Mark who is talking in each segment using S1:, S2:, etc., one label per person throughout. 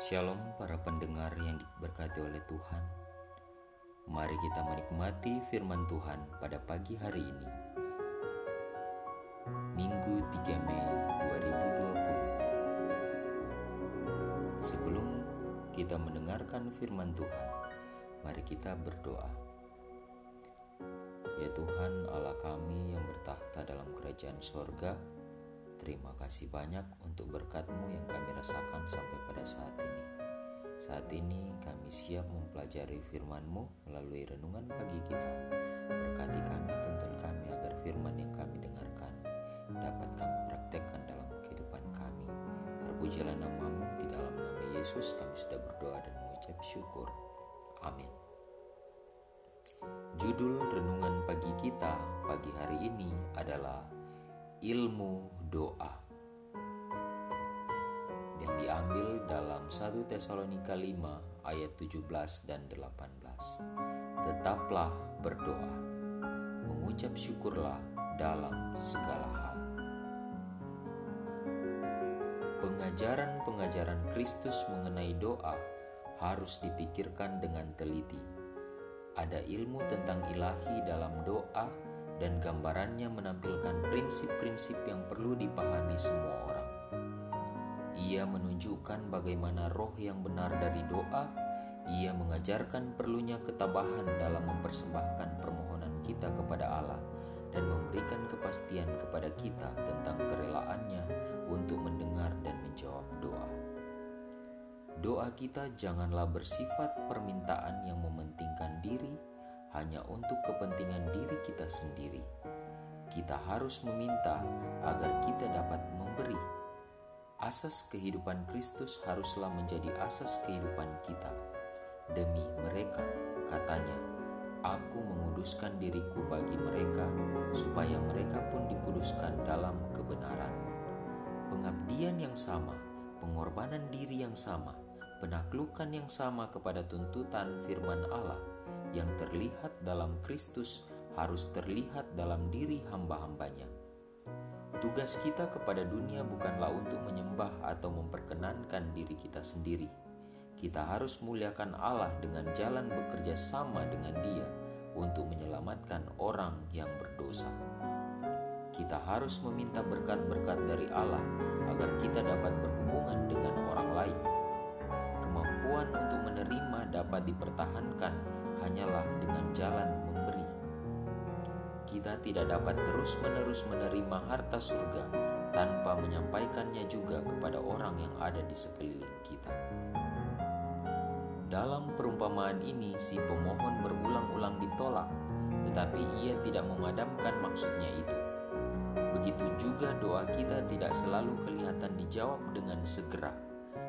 S1: Shalom para pendengar yang diberkati oleh Tuhan. Mari kita menikmati firman Tuhan pada pagi hari ini. Minggu 3 Mei 2020. Sebelum kita mendengarkan firman Tuhan, mari kita berdoa. Ya Tuhan Allah kami yang bertahta dalam kerajaan sorga, Terima kasih banyak untuk berkatmu yang kami rasakan sampai pada saat ini. Saat ini kami siap mempelajari firman-Mu melalui renungan pagi kita. Berkati kami, tuntun kami agar firman yang kami dengarkan dapat kami praktekkan dalam kehidupan kami. Terpujilah namamu di dalam nama Yesus kami sudah berdoa dan mengucap syukur. Amin. Judul renungan pagi kita pagi hari ini adalah ilmu doa yang diambil dalam 1 Tesalonika 5 ayat 17 dan 18. Tetaplah berdoa, mengucap syukurlah dalam segala hal. Pengajaran-pengajaran Kristus mengenai doa harus dipikirkan dengan teliti. Ada ilmu tentang ilahi dalam doa dan gambarannya menampilkan prinsip-prinsip yang perlu dipahami semua orang. Ia menunjukkan bagaimana roh yang benar dari doa, ia mengajarkan perlunya ketabahan dalam mempersembahkan permohonan kita kepada Allah dan memberikan kepastian kepada kita tentang kerelaannya untuk mendengar dan menjawab doa. Doa kita janganlah bersifat permintaan yang mementingkan diri, hanya untuk kepentingan diri kita sendiri. Kita harus meminta agar kita dapat memberi. Asas kehidupan Kristus haruslah menjadi asas kehidupan kita. Demi mereka, katanya, Aku menguduskan diriku bagi mereka, supaya mereka pun dikuduskan dalam kebenaran. Pengabdian yang sama, pengorbanan diri yang sama, penaklukan yang sama kepada tuntutan firman Allah yang terlihat dalam Kristus harus terlihat dalam diri hamba-hambanya. Tugas kita kepada dunia bukanlah untuk menyembah atau memperkenankan diri kita sendiri. Kita harus muliakan Allah dengan jalan bekerja sama dengan Dia untuk menyelamatkan orang yang berdosa. Kita harus meminta berkat-berkat dari Allah agar kita dapat berhubungan dengan orang lain. Kemampuan untuk menerima dapat dipertahankan hanyalah dengan jalan memberi. Kita tidak dapat terus-menerus menerima harta surga tanpa menyampaikannya juga kepada orang yang ada di sekeliling kita. Dalam perumpamaan ini, si pemohon berulang-ulang ditolak, tetapi ia tidak memadamkan maksudnya itu. Begitu juga doa kita tidak selalu kelihatan dijawab dengan segera,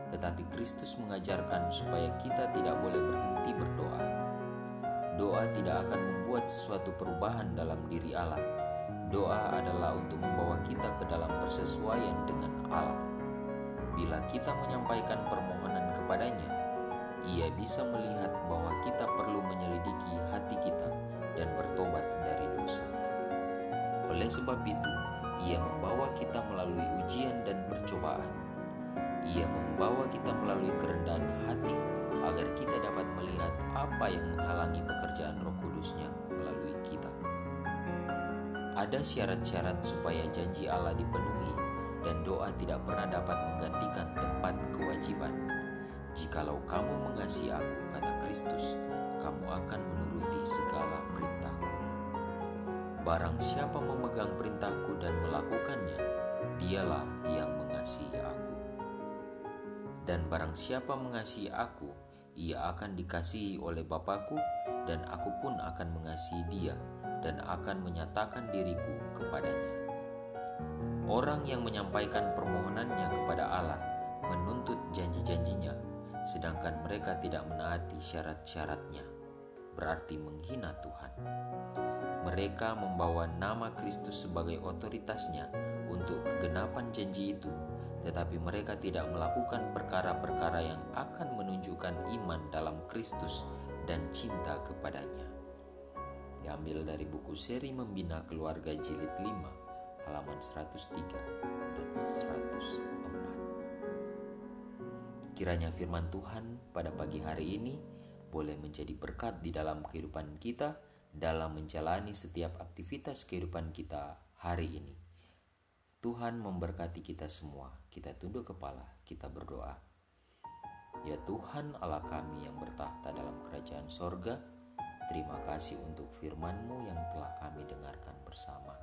S1: tetapi Kristus mengajarkan supaya kita tidak boleh berhenti berdoa Doa tidak akan membuat sesuatu perubahan dalam diri Allah. Doa adalah untuk membawa kita ke dalam persesuaian dengan Allah. Bila kita menyampaikan permohonan kepadanya, ia bisa melihat bahwa kita perlu menyelidiki hati kita dan bertobat dari dosa. Oleh sebab itu, ia membawa kita melalui ujian dan percobaan. Ia membawa kita melalui kerendahan hati agar kita dapat melihat apa yang menghalangi pekerjaan Roh Kudusnya melalui kita. Ada syarat-syarat supaya janji Allah dipenuhi dan doa tidak pernah dapat menggantikan tempat kewajiban. Jikalau kamu mengasihi aku, kata Kristus, kamu akan menuruti segala perintahku. Barang siapa memegang perintahku dan melakukannya, dialah yang mengasihi aku. Dan barang siapa mengasihi aku, ia akan dikasihi oleh Bapakku dan aku pun akan mengasihi dia dan akan menyatakan diriku kepadanya. Orang yang menyampaikan permohonannya kepada Allah menuntut janji-janjinya, sedangkan mereka tidak menaati syarat-syaratnya, berarti menghina Tuhan. Mereka membawa nama Kristus sebagai otoritasnya untuk kegenapan janji itu tetapi mereka tidak melakukan perkara-perkara yang akan menunjukkan iman dalam Kristus dan cinta kepadanya. Diambil dari buku seri Membina Keluarga Jilid 5 halaman 103 dan 104. Kiranya firman Tuhan pada pagi hari ini boleh menjadi berkat di dalam kehidupan kita dalam menjalani setiap aktivitas kehidupan kita hari ini. Tuhan memberkati kita semua. Kita tunduk kepala, kita berdoa. Ya Tuhan Allah kami yang bertahta dalam kerajaan sorga, terima kasih untuk firman-Mu yang telah kami dengarkan bersama.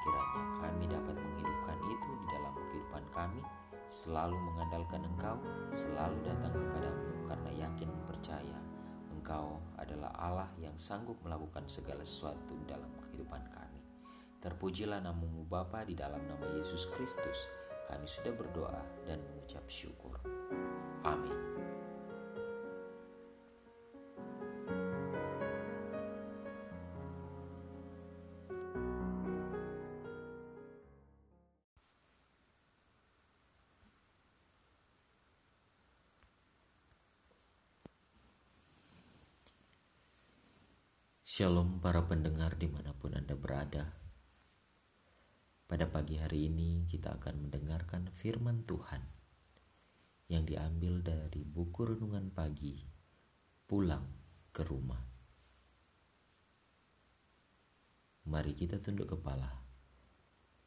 S1: Kiranya kami dapat menghidupkan itu di dalam kehidupan kami, selalu mengandalkan Engkau, selalu datang kepadamu karena yakin percaya Engkau adalah Allah yang sanggup melakukan segala sesuatu dalam kehidupan kami. Terpujilah namamu Bapa di dalam nama Yesus Kristus. Kami sudah berdoa dan mengucap syukur. Amin. Shalom para pendengar di mana pun Anda berada. Pada pagi hari ini kita akan mendengarkan firman Tuhan yang diambil dari buku renungan pagi pulang ke rumah. Mari kita tunduk kepala,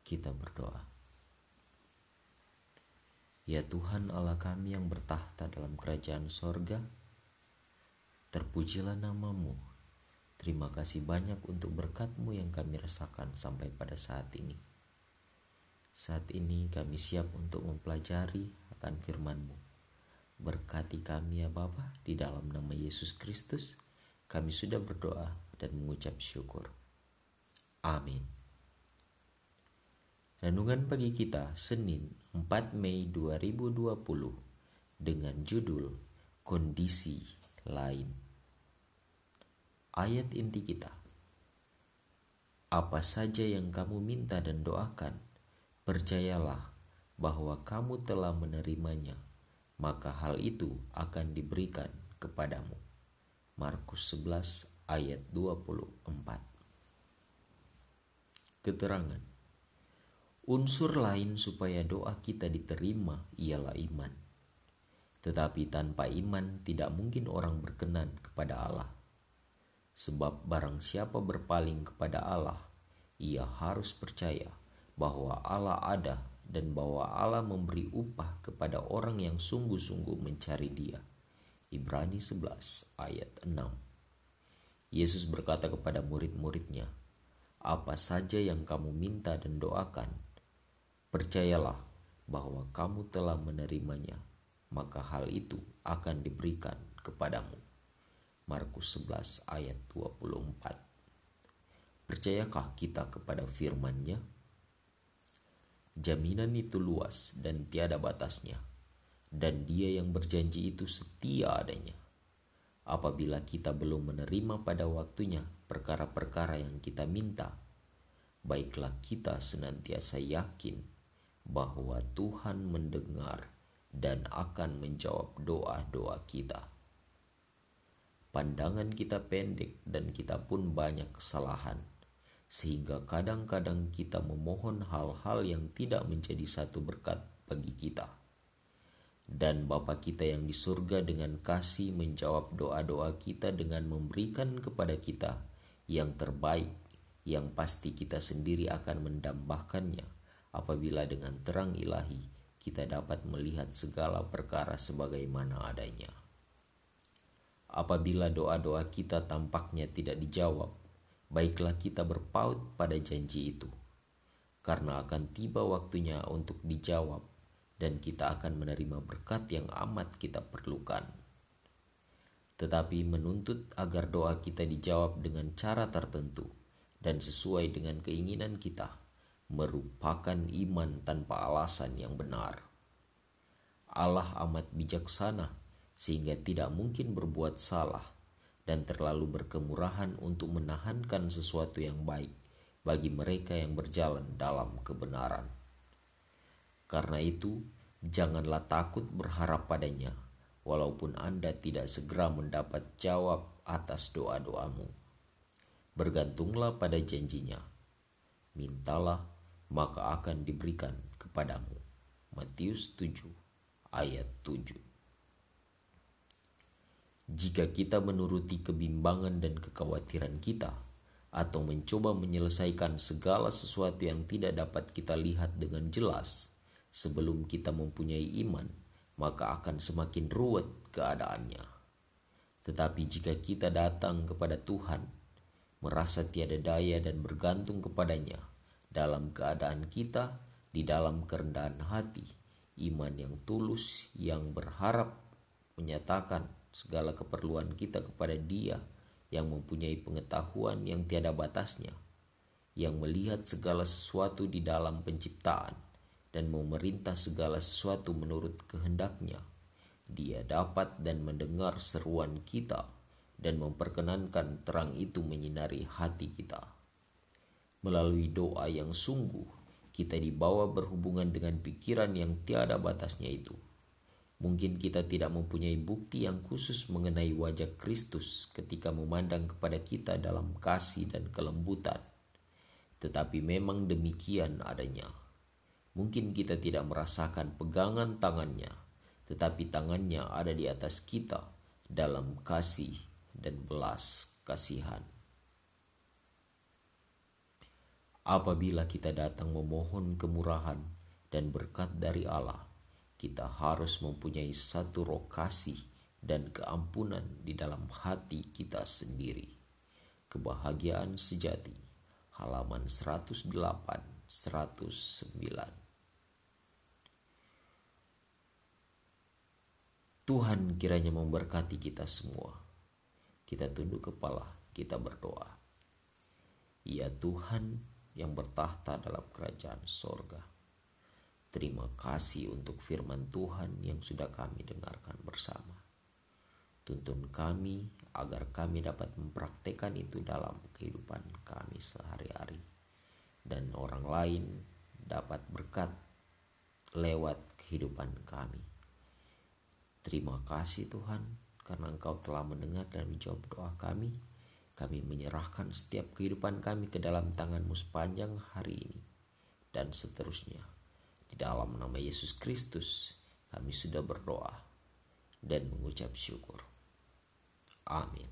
S1: kita berdoa. Ya Tuhan Allah kami yang bertahta dalam kerajaan sorga, terpujilah namamu Terima kasih banyak untuk berkatmu yang kami rasakan sampai pada saat ini. Saat ini kami siap untuk mempelajari akan firman-Mu. Berkati kami ya Bapa di dalam nama Yesus Kristus. Kami sudah berdoa dan mengucap syukur. Amin. Renungan pagi kita Senin 4 Mei 2020 dengan judul Kondisi Lain ayat inti kita. Apa saja yang kamu minta dan doakan, percayalah bahwa kamu telah menerimanya, maka hal itu akan diberikan kepadamu. Markus 11 ayat 24 Keterangan Unsur lain supaya doa kita diterima ialah iman. Tetapi tanpa iman tidak mungkin orang berkenan kepada Allah. Sebab barang siapa berpaling kepada Allah, ia harus percaya bahwa Allah ada dan bahwa Allah memberi upah kepada orang yang sungguh-sungguh mencari dia. Ibrani 11 ayat 6 Yesus berkata kepada murid-muridnya, Apa saja yang kamu minta dan doakan, percayalah bahwa kamu telah menerimanya, maka hal itu akan diberikan kepadamu. Markus 11 ayat 24. Percayakah kita kepada firman-Nya? Jaminan itu luas dan tiada batasnya, dan Dia yang berjanji itu setia adanya. Apabila kita belum menerima pada waktunya perkara-perkara yang kita minta, baiklah kita senantiasa yakin bahwa Tuhan mendengar dan akan menjawab doa-doa kita pandangan kita pendek dan kita pun banyak kesalahan, sehingga kadang-kadang kita memohon hal-hal yang tidak menjadi satu berkat bagi kita. Dan Bapa kita yang di surga dengan kasih menjawab doa-doa kita dengan memberikan kepada kita yang terbaik, yang pasti kita sendiri akan mendambahkannya apabila dengan terang ilahi kita dapat melihat segala perkara sebagaimana adanya apabila doa-doa kita tampaknya tidak dijawab, baiklah kita berpaut pada janji itu, karena akan tiba waktunya untuk dijawab, dan kita akan menerima berkat yang amat kita perlukan. Tetapi menuntut agar doa kita dijawab dengan cara tertentu dan sesuai dengan keinginan kita, merupakan iman tanpa alasan yang benar. Allah amat bijaksana sehingga tidak mungkin berbuat salah dan terlalu berkemurahan untuk menahankan sesuatu yang baik bagi mereka yang berjalan dalam kebenaran. Karena itu, janganlah takut berharap padanya, walaupun Anda tidak segera mendapat jawab atas doa-doamu. Bergantunglah pada janjinya. Mintalah, maka akan diberikan kepadamu. Matius 7 ayat 7 Jika kita menuruti kebimbangan dan kekhawatiran kita, atau mencoba menyelesaikan segala sesuatu yang tidak dapat kita lihat dengan jelas sebelum kita mempunyai iman, maka akan semakin ruwet keadaannya. Tetapi jika kita datang kepada Tuhan, merasa tiada daya dan bergantung kepadanya dalam keadaan kita di dalam kerendahan hati, iman yang tulus yang berharap menyatakan segala keperluan kita kepada Dia yang mempunyai pengetahuan yang tiada batasnya, yang melihat segala sesuatu di dalam penciptaan dan memerintah segala sesuatu menurut kehendaknya. Dia dapat dan mendengar seruan kita dan memperkenankan terang itu menyinari hati kita. Melalui doa yang sungguh, kita dibawa berhubungan dengan pikiran yang tiada batasnya itu Mungkin kita tidak mempunyai bukti yang khusus mengenai wajah Kristus ketika memandang kepada kita dalam kasih dan kelembutan, tetapi memang demikian adanya. Mungkin kita tidak merasakan pegangan tangannya, tetapi tangannya ada di atas kita dalam kasih dan belas kasihan. Apabila kita datang memohon kemurahan dan berkat dari Allah, kita harus mempunyai satu rokasi dan keampunan di dalam hati kita sendiri. Kebahagiaan sejati, halaman 108, 109. Tuhan kiranya memberkati kita semua. Kita tunduk kepala, kita berdoa. Ya Tuhan yang bertahta dalam kerajaan sorga Terima kasih untuk firman Tuhan yang sudah kami dengarkan bersama. Tuntun kami agar kami dapat mempraktekkan itu dalam kehidupan kami sehari-hari, dan orang lain dapat berkat lewat kehidupan kami. Terima kasih Tuhan, karena Engkau telah mendengar dan menjawab doa kami. Kami menyerahkan setiap kehidupan kami ke dalam tanganmu sepanjang hari ini dan seterusnya. Di dalam nama Yesus Kristus, kami sudah berdoa dan mengucap syukur. Amin.